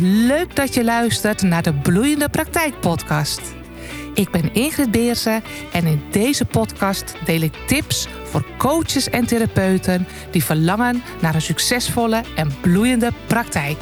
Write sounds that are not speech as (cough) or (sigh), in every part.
Leuk dat je luistert naar de Bloeiende Praktijk Podcast. Ik ben Ingrid Beersen en in deze podcast deel ik tips voor coaches en therapeuten die verlangen naar een succesvolle en bloeiende praktijk.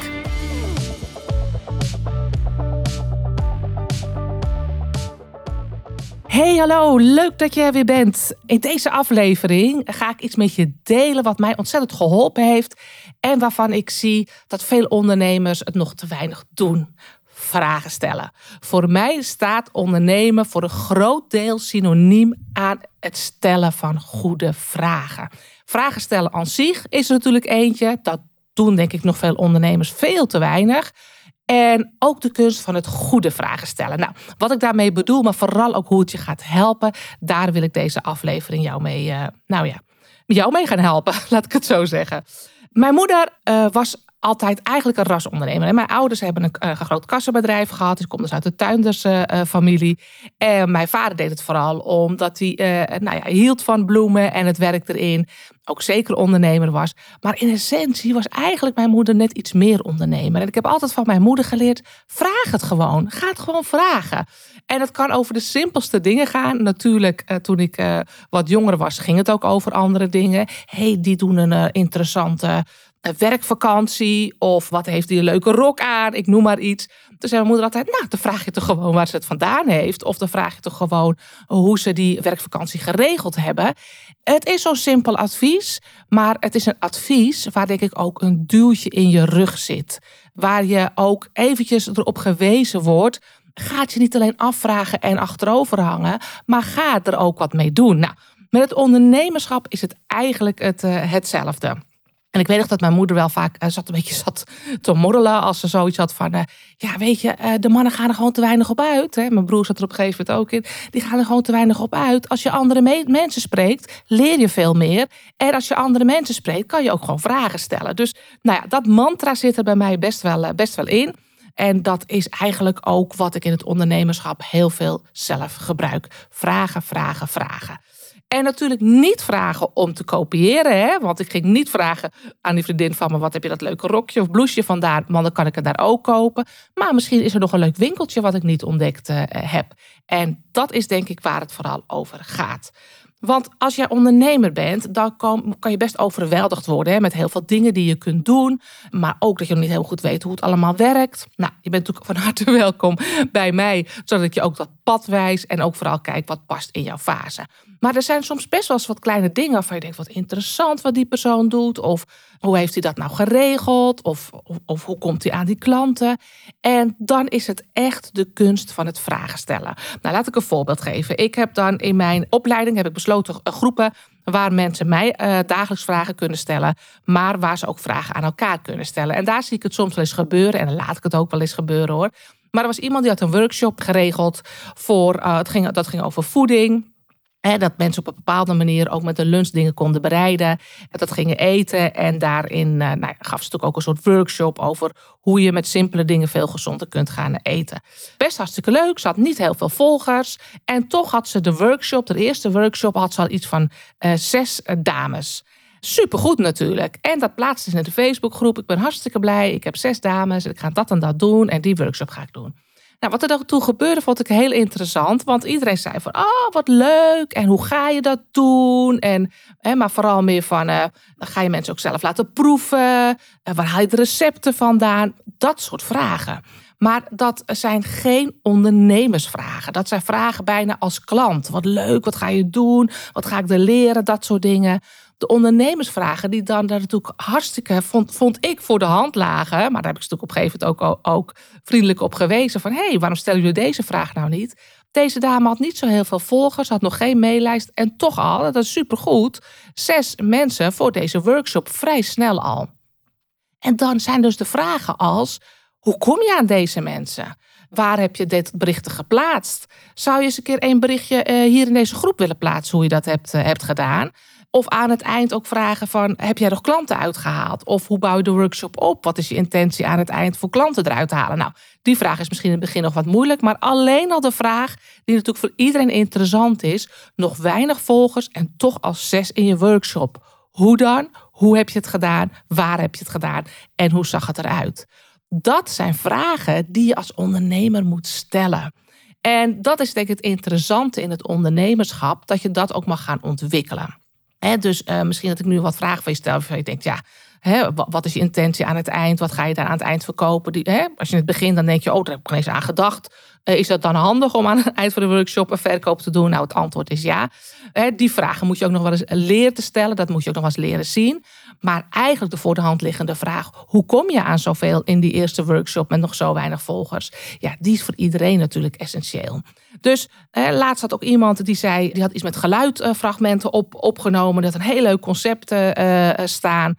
Hey, hallo, leuk dat je er weer bent. In deze aflevering ga ik iets met je delen wat mij ontzettend geholpen heeft en waarvan ik zie dat veel ondernemers het nog te weinig doen. Vragen stellen. Voor mij staat ondernemen voor een groot deel synoniem aan het stellen van goede vragen. Vragen stellen aan zich is er natuurlijk eentje. Dat doen denk ik nog veel ondernemers veel te weinig. En ook de kunst van het goede vragen stellen. Nou, wat ik daarmee bedoel, maar vooral ook hoe het je gaat helpen, daar wil ik deze aflevering jou mee, uh, nou ja, jou mee gaan helpen, (laughs) laat ik het zo zeggen. Mijn moeder uh, was altijd eigenlijk een rasondernemer. Mijn ouders hebben een, een groot kassenbedrijf gehad. Dus ik kom dus uit de tuindersfamilie. Uh, en mijn vader deed het vooral omdat hij nou ja, hield van bloemen en het werk erin. Ook zeker ondernemer was. Maar in essentie was eigenlijk mijn moeder net iets meer ondernemer. En ik heb altijd van mijn moeder geleerd: vraag het gewoon. Ga het gewoon vragen. En het kan over de simpelste dingen gaan. Natuurlijk, toen ik wat jonger was, ging het ook over andere dingen. hey, die doen een interessante werkvakantie. Of wat heeft hij een leuke rok aan? Ik noem maar iets. Toen zei mijn moeder altijd, nou, dan vraag je toch gewoon waar ze het vandaan heeft. Of dan vraag je toch gewoon hoe ze die werkvakantie geregeld hebben. Het is zo'n simpel advies, maar het is een advies waar denk ik ook een duwtje in je rug zit. Waar je ook eventjes erop gewezen wordt. Gaat je niet alleen afvragen en achterover hangen, maar ga er ook wat mee doen. Nou, met het ondernemerschap is het eigenlijk het, uh, hetzelfde. En ik weet nog dat mijn moeder wel vaak uh, zat een beetje (laughs) zat te morrelen als ze zoiets had van, uh, ja weet je, uh, de mannen gaan er gewoon te weinig op uit. Hè? Mijn broer zat er op een gegeven moment ook in. Die gaan er gewoon te weinig op uit. Als je andere me mensen spreekt, leer je veel meer. En als je andere mensen spreekt, kan je ook gewoon vragen stellen. Dus nou ja, dat mantra zit er bij mij best wel, best wel in. En dat is eigenlijk ook wat ik in het ondernemerschap heel veel zelf gebruik. Vragen, vragen, vragen. En natuurlijk niet vragen om te kopiëren. Hè? Want ik ging niet vragen aan die vriendin van me: wat heb je dat leuke rokje of blouseje vandaan? Want dan kan ik het daar ook kopen. Maar misschien is er nog een leuk winkeltje wat ik niet ontdekt uh, heb. En dat is denk ik waar het vooral over gaat. Want als jij ondernemer bent, dan kan, kan je best overweldigd worden hè, met heel veel dingen die je kunt doen. Maar ook dat je nog niet heel goed weet hoe het allemaal werkt. Nou, je bent natuurlijk van harte (laughs) welkom bij mij, zodat ik je ook dat pad wijs en ook vooral kijk wat past in jouw fase. Maar er zijn soms best wel eens wat kleine dingen waarvan je denkt, wat interessant wat die persoon doet. Of hoe heeft hij dat nou geregeld? Of, of, hoe komt hij aan die klanten? En dan is het echt de kunst van het vragen stellen. Nou, laat ik een voorbeeld geven. Ik heb dan in mijn opleiding heb ik besloten uh, groepen waar mensen mij uh, dagelijks vragen kunnen stellen, maar waar ze ook vragen aan elkaar kunnen stellen. En daar zie ik het soms wel eens gebeuren en dan laat ik het ook wel eens gebeuren hoor. Maar er was iemand die had een workshop geregeld voor, uh, het ging, dat ging over voeding dat mensen op een bepaalde manier ook met de lunch dingen konden bereiden. Dat gingen eten. En daarin uh, nou, gaf ze natuurlijk ook een soort workshop over hoe je met simpele dingen veel gezonder kunt gaan eten. Best hartstikke leuk. Ze had niet heel veel volgers. En toch had ze de workshop, de eerste workshop, had ze al iets van uh, zes uh, dames. Supergoed natuurlijk. En dat plaatste ze in de Facebookgroep. Ik ben hartstikke blij. Ik heb zes dames. Ik ga dat en dat doen. En die workshop ga ik doen. Nou, wat er dan toen gebeurde, vond ik heel interessant. Want iedereen zei van, oh, wat leuk. En hoe ga je dat doen? En, hè, maar vooral meer van, dan ga je mensen ook zelf laten proeven. En waar haal je de recepten vandaan? Dat soort vragen. Maar dat zijn geen ondernemersvragen. Dat zijn vragen bijna als klant. Wat leuk, wat ga je doen? Wat ga ik er leren? Dat soort dingen de ondernemersvragen, die dan natuurlijk hartstikke, vond, vond ik, voor de hand lagen. Maar daar heb ik natuurlijk op een gegeven moment ook, ook vriendelijk op gewezen. Van hé, hey, waarom stellen jullie deze vraag nou niet? Deze dame had niet zo heel veel volgers, had nog geen maillijst. En toch al, dat is supergoed, zes mensen voor deze workshop vrij snel al. En dan zijn dus de vragen als, hoe kom je aan deze mensen? Waar heb je dit berichten geplaatst? Zou je eens een keer een berichtje uh, hier in deze groep willen plaatsen, hoe je dat hebt, uh, hebt gedaan? Of aan het eind ook vragen van, heb jij nog klanten uitgehaald? Of hoe bouw je de workshop op? Wat is je intentie aan het eind voor klanten eruit te halen? Nou, die vraag is misschien in het begin nog wat moeilijk. Maar alleen al de vraag, die natuurlijk voor iedereen interessant is. Nog weinig volgers en toch al zes in je workshop. Hoe dan? Hoe heb je het gedaan? Waar heb je het gedaan? En hoe zag het eruit? Dat zijn vragen die je als ondernemer moet stellen. En dat is denk ik het interessante in het ondernemerschap, dat je dat ook mag gaan ontwikkelen. Dus uh, misschien dat ik nu wat vragen van je stel, waarvan je denkt, ja, wat is je intentie aan het eind? Wat ga je daar aan het eind verkopen? Die, als je in het begin dan denk je, oh, daar heb ik eens aan gedacht. Eh, is dat dan handig om aan het eind van de workshop een verkoop te doen? Nou, het antwoord is ja. die vragen moet je ook nog wel eens leren te stellen. Dat moet je ook nog wel eens leren zien. Maar eigenlijk de voor de hand liggende vraag: hoe kom je aan zoveel in die eerste workshop met nog zo weinig volgers? Ja, die is voor iedereen natuurlijk essentieel. Dus laatst had ook iemand die zei: die had iets met geluidfragmenten op, opgenomen. Dat een heel leuk concept staan.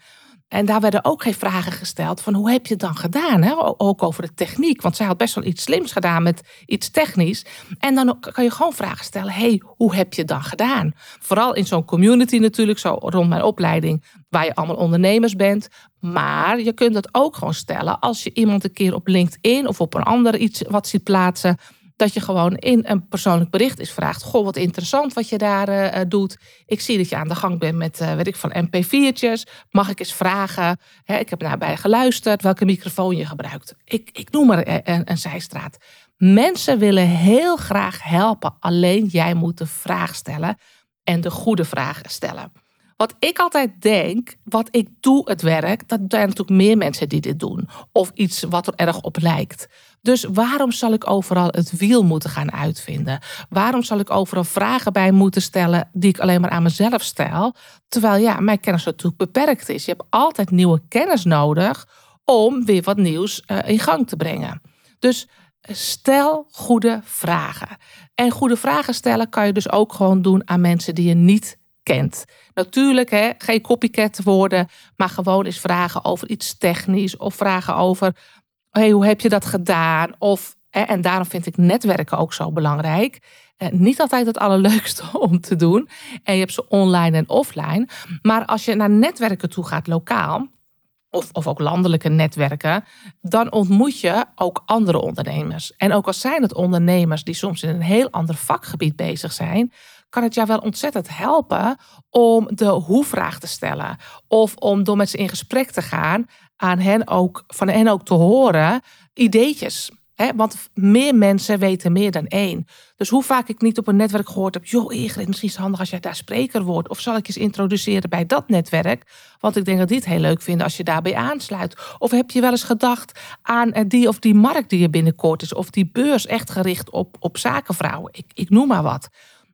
En daar werden ook geen vragen gesteld van hoe heb je het dan gedaan? Hè? Ook over de techniek. Want zij had best wel iets slims gedaan met iets technisch. En dan kan je gewoon vragen stellen. hey, hoe heb je het dan gedaan? Vooral in zo'n community natuurlijk, zo rond mijn opleiding, waar je allemaal ondernemers bent. Maar je kunt het ook gewoon stellen als je iemand een keer op LinkedIn of op een ander iets wat ziet plaatsen dat je gewoon in een persoonlijk bericht is vraagt. Goh, wat interessant wat je daar uh, doet. Ik zie dat je aan de gang bent met, uh, weet ik van MP4'tjes. Mag ik eens vragen? Hè, ik heb daarbij geluisterd welke microfoon je gebruikt. Ik, ik noem maar een, een zijstraat. Mensen willen heel graag helpen. Alleen jij moet de vraag stellen en de goede vragen stellen. Wat ik altijd denk, wat ik doe het werk, dat zijn natuurlijk meer mensen die dit doen. Of iets wat er erg op lijkt. Dus waarom zal ik overal het wiel moeten gaan uitvinden? Waarom zal ik overal vragen bij moeten stellen die ik alleen maar aan mezelf stel? Terwijl ja, mijn kennis natuurlijk beperkt is. Je hebt altijd nieuwe kennis nodig om weer wat nieuws eh, in gang te brengen. Dus stel goede vragen. En goede vragen stellen kan je dus ook gewoon doen aan mensen die je niet kent. Natuurlijk, hè, geen copycat worden, maar gewoon eens vragen over iets technisch of vragen over hey, hoe heb je dat gedaan? Of, en daarom vind ik netwerken ook zo belangrijk. Niet altijd het allerleukste (laughs) om te doen. En je hebt ze online en offline. Maar als je naar netwerken toe gaat lokaal, of, of ook landelijke netwerken, dan ontmoet je ook andere ondernemers. En ook al zijn het ondernemers die soms in een heel ander vakgebied bezig zijn, kan het jou wel ontzettend helpen om de hoe-vraag te stellen. Of om door met ze in gesprek te gaan, aan hen ook, van hen ook te horen, ideetjes. Want meer mensen weten meer dan één. Dus hoe vaak ik niet op een netwerk gehoord heb... joh Ingrid, misschien is het handig als jij daar spreker wordt... of zal ik je eens introduceren bij dat netwerk... want ik denk dat die het heel leuk vinden als je daarbij aansluit. Of heb je wel eens gedacht aan eh, die of die markt die er binnenkort is... of die beurs echt gericht op, op zakenvrouwen, ik, ik noem maar wat...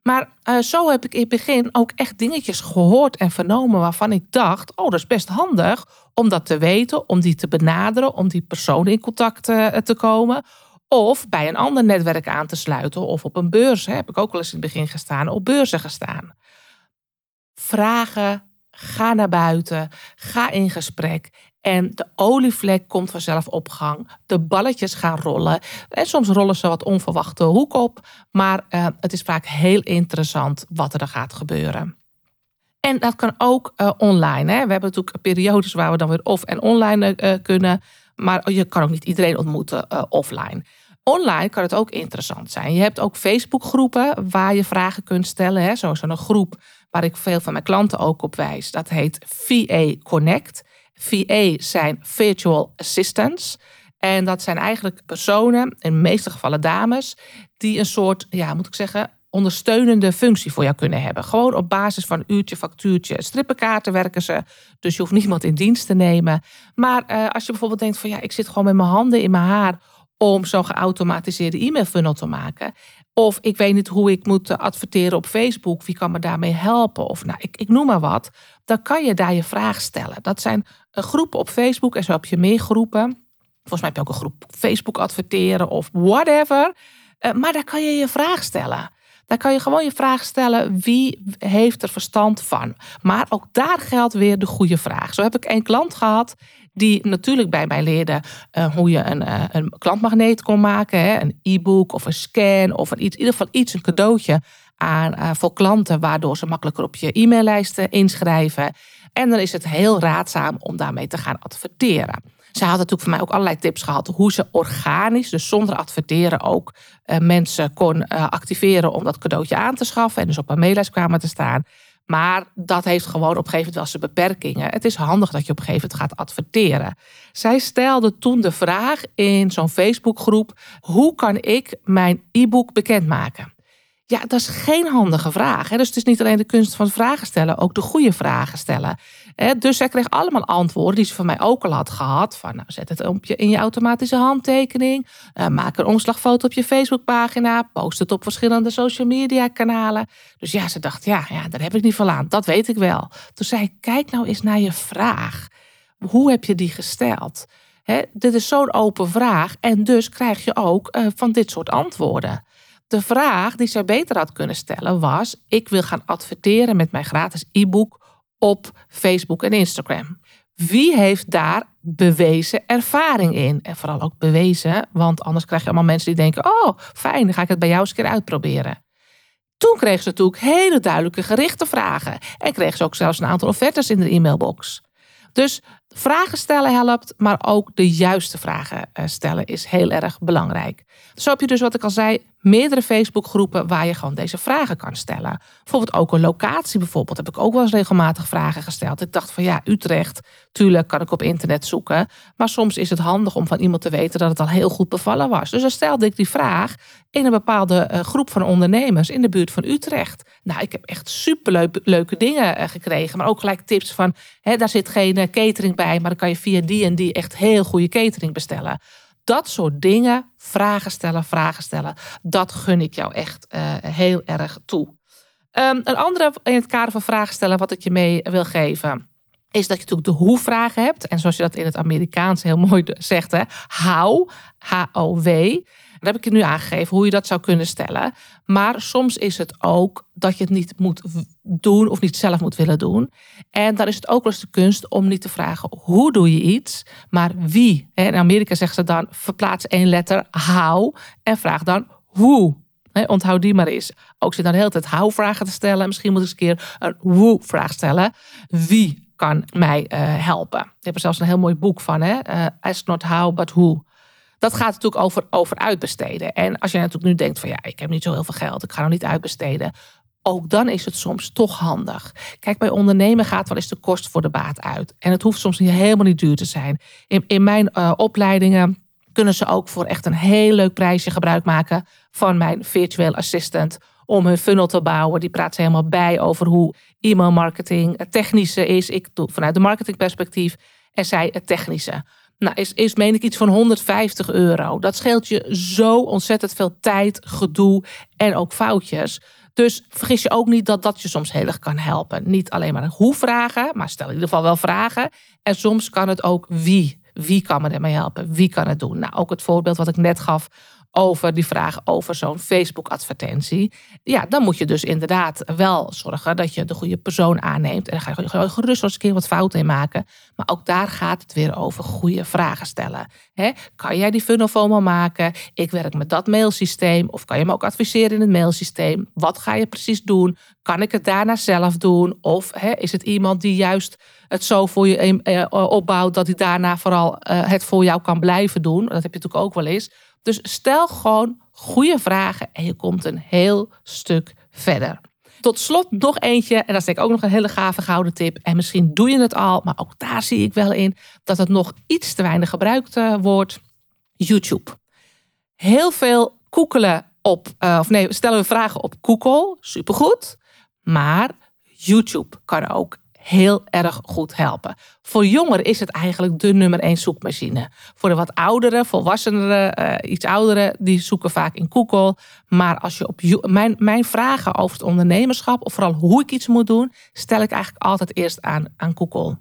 Maar uh, zo heb ik in het begin ook echt dingetjes gehoord en vernomen waarvan ik dacht: oh, dat is best handig om dat te weten, om die te benaderen, om die persoon in contact uh, te komen. Of bij een ander netwerk aan te sluiten of op een beurs. Hè, heb ik ook wel eens in het begin gestaan, op beurzen gestaan. Vragen, ga naar buiten, ga in gesprek en de olievlek komt vanzelf op gang. De balletjes gaan rollen. En soms rollen ze wat onverwachte hoek op. Maar uh, het is vaak heel interessant wat er gaat gebeuren. En dat kan ook uh, online. Hè. We hebben natuurlijk periodes waar we dan weer off en online kunnen. Maar je kan ook niet iedereen ontmoeten offline. Online kan het ook interessant zijn. Je hebt ook Facebookgroepen waar je vragen kunt stellen. Zo is er een groep waar ik veel van mijn klanten ook op wijs. Dat heet VA Connect. VA zijn virtual assistants. En dat zijn eigenlijk personen, in de meeste gevallen dames, die een soort, ja, moet ik zeggen, ondersteunende functie voor jou kunnen hebben. Gewoon op basis van uurtje, factuurtje, strippenkaarten werken ze. Dus je hoeft niemand in dienst te nemen. Maar uh, als je bijvoorbeeld denkt van ja, ik zit gewoon met mijn handen in mijn haar om zo'n geautomatiseerde e-mail funnel te maken. Of ik weet niet hoe ik moet adverteren op Facebook. Wie kan me daarmee helpen? Of nou, ik, ik noem maar wat. Dan kan je daar je vraag stellen. Dat zijn eh, groepen op Facebook en zo heb je meer groepen. Volgens mij heb je ook een groep Facebook adverteren of whatever. Eh, maar daar kan je je vraag stellen. Daar kan je gewoon je vraag stellen: wie heeft er verstand van? Maar ook daar geldt weer de goede vraag. Zo heb ik een klant gehad die natuurlijk bij mij leerde uh, hoe je een, uh, een klantmagneet kon maken. Hè? Een e-book of een scan of een iets, in ieder geval iets, een cadeautje aan, uh, voor klanten, waardoor ze makkelijker op je e-maillijsten inschrijven. En dan is het heel raadzaam om daarmee te gaan adverteren. Ze had natuurlijk voor mij ook allerlei tips gehad hoe ze organisch, dus zonder adverteren, ook mensen kon activeren om dat cadeautje aan te schaffen en dus op een maillijst kwamen te staan. Maar dat heeft gewoon op een gegeven moment wel zijn beperkingen. Het is handig dat je op een gegeven moment gaat adverteren. Zij stelde toen de vraag in zo'n Facebookgroep: hoe kan ik mijn e-book bekendmaken? Ja, dat is geen handige vraag. Hè? Dus het is niet alleen de kunst van vragen stellen, ook de goede vragen stellen. Dus zij kreeg allemaal antwoorden die ze van mij ook al had gehad. Van nou, zet het op in je automatische handtekening. Uh, maak een omslagfoto op je Facebookpagina. Post het op verschillende social media kanalen. Dus ja, ze dacht, ja, ja, daar heb ik niet van aan. Dat weet ik wel. Toen zei ik, kijk nou eens naar je vraag. Hoe heb je die gesteld? dit is zo'n open vraag en dus krijg je ook uh, van dit soort antwoorden. De vraag die zij beter had kunnen stellen was: ik wil gaan adverteren met mijn gratis e-book op Facebook en Instagram. Wie heeft daar bewezen ervaring in? En vooral ook bewezen, want anders krijg je allemaal mensen die denken: oh, fijn, dan ga ik het bij jou eens een keer uitproberen. Toen kreeg ze natuurlijk hele duidelijke gerichte vragen en kreeg ze ook zelfs een aantal offertes in de e-mailbox. Dus vragen stellen helpt, maar ook de juiste vragen eh, stellen is heel erg belangrijk. Zo heb je dus wat ik al zei, meerdere Facebookgroepen waar je gewoon deze vragen kan stellen. Bijvoorbeeld ook een locatie bijvoorbeeld heb ik ook wel eens regelmatig vragen gesteld. Ik dacht van ja, Utrecht, tuurlijk kan ik op internet zoeken. Maar soms is het handig om van iemand te weten dat het al heel goed bevallen was. Dus dan stelde ik die vraag in een bepaalde eh, groep van ondernemers in de buurt van Utrecht. Nou, ik heb echt superleuke leuke dingen eh, gekregen. Maar ook gelijk tips van, hè, daar zit geen eh, catering bij, maar dan kan je via die en die echt heel goede catering bestellen dat soort dingen, vragen stellen, vragen stellen, dat gun ik jou echt uh, heel erg toe. Um, een andere in het kader van vragen stellen, wat ik je mee wil geven, is dat je natuurlijk de hoe-vragen hebt. En zoals je dat in het Amerikaans heel mooi zegt, hè, how, H-O-W. Daar heb ik nu aangegeven hoe je dat zou kunnen stellen. Maar soms is het ook dat je het niet moet doen of niet zelf moet willen doen. En dan is het ook wel eens de kunst om niet te vragen hoe doe je iets, maar wie. In Amerika zeggen ze dan verplaats één letter how en vraag dan hoe. onthoud die maar eens. Ook zit dan de hele tijd how-vragen te stellen. Misschien moet ik eens een keer een hoe-vraag stellen. Wie kan mij uh, helpen? Ik heb er zelfs een heel mooi boek van. Hè? Uh, not how, but who. Dat gaat natuurlijk over, over uitbesteden. En als je natuurlijk nu denkt van ja, ik heb niet zo heel veel geld, ik ga nou niet uitbesteden. Ook dan is het soms toch handig. Kijk, bij ondernemen gaat wel eens de kost voor de baat uit. En het hoeft soms niet helemaal niet duur te zijn. In, in mijn uh, opleidingen kunnen ze ook voor echt een heel leuk prijsje gebruik maken van mijn virtueel assistant om hun funnel te bouwen. Die praat ze helemaal bij over hoe e-mail marketing het technische is. Ik doe vanuit de marketingperspectief en zij het technische. Nou, is, is meen ik iets van 150 euro. Dat scheelt je zo ontzettend veel tijd, gedoe en ook foutjes. Dus vergis je ook niet dat dat je soms heel erg kan helpen. Niet alleen maar hoe vragen, maar stel in ieder geval wel vragen. En soms kan het ook wie. Wie kan me ermee helpen? Wie kan het doen? Nou, ook het voorbeeld wat ik net gaf over die vraag over zo'n Facebook-advertentie. Ja, dan moet je dus inderdaad wel zorgen dat je de goede persoon aanneemt. En dan ga je gerust eens een keer wat fouten in maken. Maar ook daar gaat het weer over goede vragen stellen. kan jij die funnel me maken? Ik werk met dat mailsysteem. Of kan je me ook adviseren in het mailsysteem? Wat ga je precies doen? Kan ik het daarna zelf doen? Of is het iemand die juist het zo voor je eh, opbouwt dat hij daarna vooral eh, het voor jou kan blijven doen? Dat heb je natuurlijk ook wel eens. Dus stel gewoon goede vragen en je komt een heel stuk verder. Tot slot nog eentje, en dat is denk ik ook nog een hele gave gouden tip. En misschien doe je het al, maar ook daar zie ik wel in dat het nog iets te weinig gebruikt uh, wordt. YouTube. Heel veel koekelen op, uh, of nee, stellen we vragen op Google, supergoed. Maar YouTube kan ook heel erg goed helpen. Voor jongeren is het eigenlijk de nummer één zoekmachine. Voor de wat oudere, volwassenere, uh, iets ouderen, die zoeken vaak in Google. Maar als je op mijn, mijn vragen over het ondernemerschap, of vooral hoe ik iets moet doen, stel ik eigenlijk altijd eerst aan, aan Google.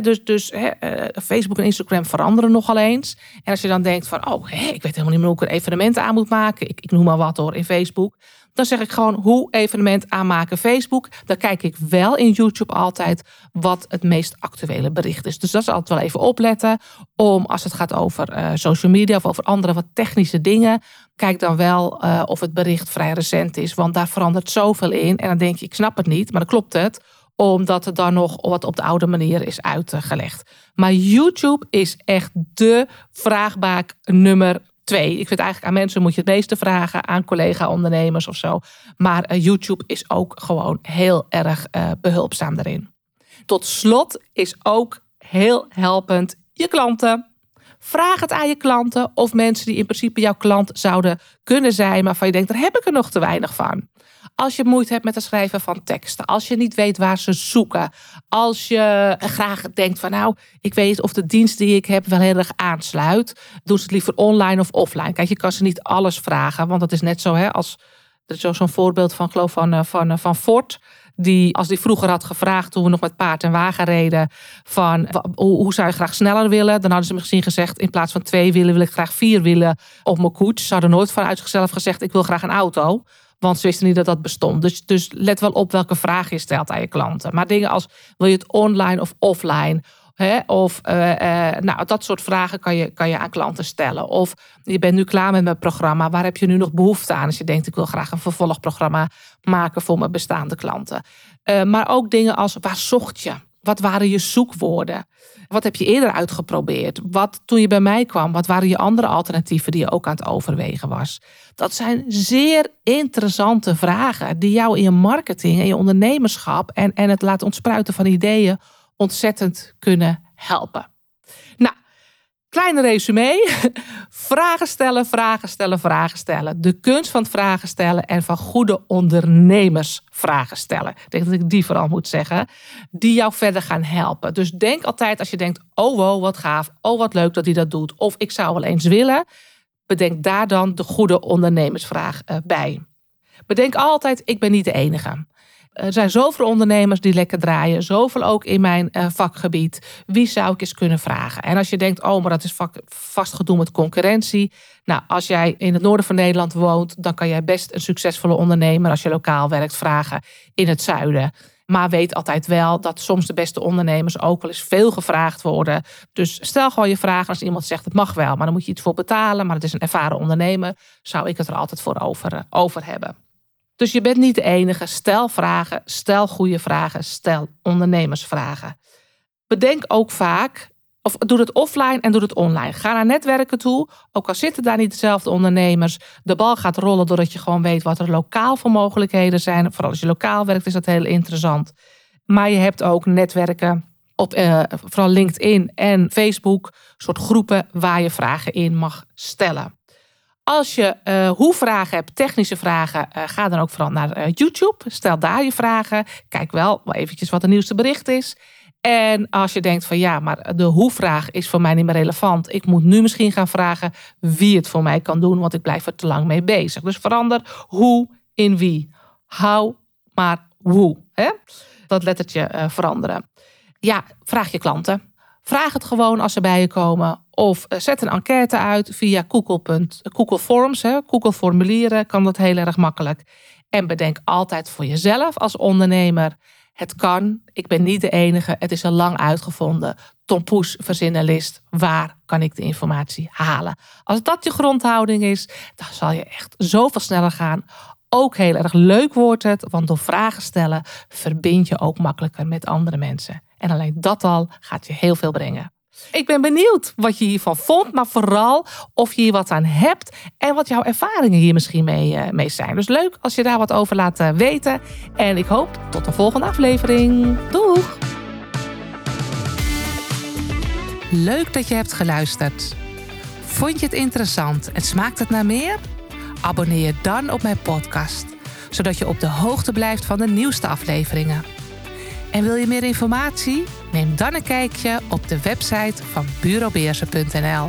dus dus eh, Facebook en Instagram veranderen nogal eens. En als je dan denkt van, oh, ik weet helemaal niet meer hoe ik er evenementen aan moet maken. Ik, ik noem maar wat hoor in Facebook. Dan zeg ik gewoon hoe evenement aanmaken Facebook. Dan kijk ik wel in YouTube altijd wat het meest actuele bericht is. Dus dat is altijd wel even opletten. Om als het gaat over uh, social media of over andere wat technische dingen. Kijk dan wel uh, of het bericht vrij recent is. Want daar verandert zoveel in. En dan denk je, ik snap het niet. Maar dan klopt het omdat het dan nog wat op de oude manier is uitgelegd. Maar YouTube is echt de vraagbaak nummer twee. Ik vind eigenlijk aan mensen moet je het meeste vragen, aan collega-ondernemers of zo. Maar eh, YouTube is ook gewoon heel erg uh, behulpzaam daarin. Tot slot is ook heel helpend je klanten. Vraag het aan je klanten of mensen die in principe jouw klant zouden kunnen zijn, maar van je denkt, daar heb ik er nog te weinig van. Als je moeite hebt met het schrijven van teksten, als je niet weet waar ze zoeken, als je graag denkt van nou, ik weet of de dienst die ik heb wel heel erg aansluit, doe ze het liever online of offline. Kijk, je kan ze niet alles vragen, want dat is net zo hè, als er is zo'n voorbeeld van, geloof van, eh, van, eh, van Ford. Die, als die vroeger had gevraagd toen we nog met paard en wagen reden. Van hoe, zou je graag sneller willen? Dan hadden ze misschien gezegd in plaats van twee wielen wil ik graag vier wielen op mijn koets. Ze hadden nooit vanuit zichzelf gezegd ik wil graag een auto. Want ze wisten niet dat dat bestond. Dus, dus let wel op welke vraag je stelt aan je klanten. Maar dingen als wil je het online of offline? Hè? Of uh, uh, nou, dat soort vragen kan je, kan je aan klanten stellen. Of je bent nu klaar met mijn programma. Waar heb je nu nog behoefte aan? Als je denkt, ik wil graag een vervolgprogramma maken voor mijn bestaande klanten. Uh, maar ook dingen als waar zocht je? Wat waren je zoekwoorden? Wat heb je eerder uitgeprobeerd? Wat toen je bij mij kwam, wat waren je andere alternatieven die je ook aan het overwegen was? Dat zijn zeer interessante vragen die jou in je marketing en je ondernemerschap en, en het laten ontspruiten van ideeën ontzettend kunnen helpen. Nou, kleine resume. (laughs) Vragen stellen, vragen stellen, vragen stellen. De kunst van het vragen stellen en van goede ondernemers vragen stellen. Ik denk dat ik die vooral moet zeggen. Die jou verder gaan helpen. Dus denk altijd als je denkt, oh wow, wat gaaf. Oh wat leuk dat hij dat doet. Of ik zou wel eens willen. Bedenk daar dan de goede ondernemersvraag eh, bij. Bedenk altijd, ik ben niet de enige. Er zijn zoveel ondernemers die lekker draaien, zoveel ook in mijn uh, vakgebied. Wie zou ik eens kunnen vragen? En als je denkt, oh, maar dat is vast gedoe met concurrentie. Nou, als jij in het noorden van Nederland woont, dan kan jij best een succesvolle ondernemer, als je lokaal werkt, vragen in het zuiden. Maar weet altijd wel dat soms de beste ondernemers ook wel eens veel gevraagd worden. Dus stel gewoon je vragen als iemand zegt het mag wel, maar dan moet je iets voor betalen. Maar het is een ervaren ondernemer, zou ik het er altijd voor over, eh, over hebben. Dus je bent niet de enige. Stel vragen, stel goede vragen, stel ondernemersvragen. Bedenk ook vaak, of doe het offline en doe het online. Ga naar netwerken toe, ook al zitten daar niet dezelfde ondernemers. De bal gaat rollen doordat je gewoon weet wat er lokaal voor mogelijkheden zijn. Vooral als je lokaal werkt is dat heel interessant. Maar je hebt ook netwerken op uh, vooral LinkedIn en Facebook, soort groepen waar je vragen in mag stellen. Als je uh, hoe vragen hebt, technische vragen, uh, ga dan ook vooral naar uh, YouTube. Stel daar je vragen. Kijk wel eventjes wat het nieuwste bericht is. En als je denkt van ja, maar de hoe-vraag is voor mij niet meer relevant. Ik moet nu misschien gaan vragen wie het voor mij kan doen, want ik blijf er te lang mee bezig. Dus verander hoe in wie. How, maar hoe. Hè? Dat lettertje veranderen. Ja, vraag je klanten. Vraag het gewoon als ze bij je komen. Of eh, zet een enquête uit via Google, Google Forms. Hè. Google formulieren kan dat heel erg makkelijk. En bedenk altijd voor jezelf als ondernemer. Het kan, ik ben niet de enige, het is al lang uitgevonden. Tom Poes verzinnenlist, waar kan ik de informatie halen? Als dat je grondhouding is, dan zal je echt zoveel sneller gaan. Ook heel erg leuk wordt het, want door vragen stellen verbind je ook makkelijker met andere mensen. En alleen dat al gaat je heel veel brengen. Ik ben benieuwd wat je hiervan vond, maar vooral of je hier wat aan hebt en wat jouw ervaringen hier misschien mee, uh, mee zijn. Dus leuk als je daar wat over laat uh, weten. En ik hoop tot de volgende aflevering. Doeg! Leuk dat je hebt geluisterd. Vond je het interessant en smaakt het naar meer? Abonneer je dan op mijn podcast, zodat je op de hoogte blijft van de nieuwste afleveringen. En wil je meer informatie? Neem dan een kijkje op de website van bureaubeersen.nl.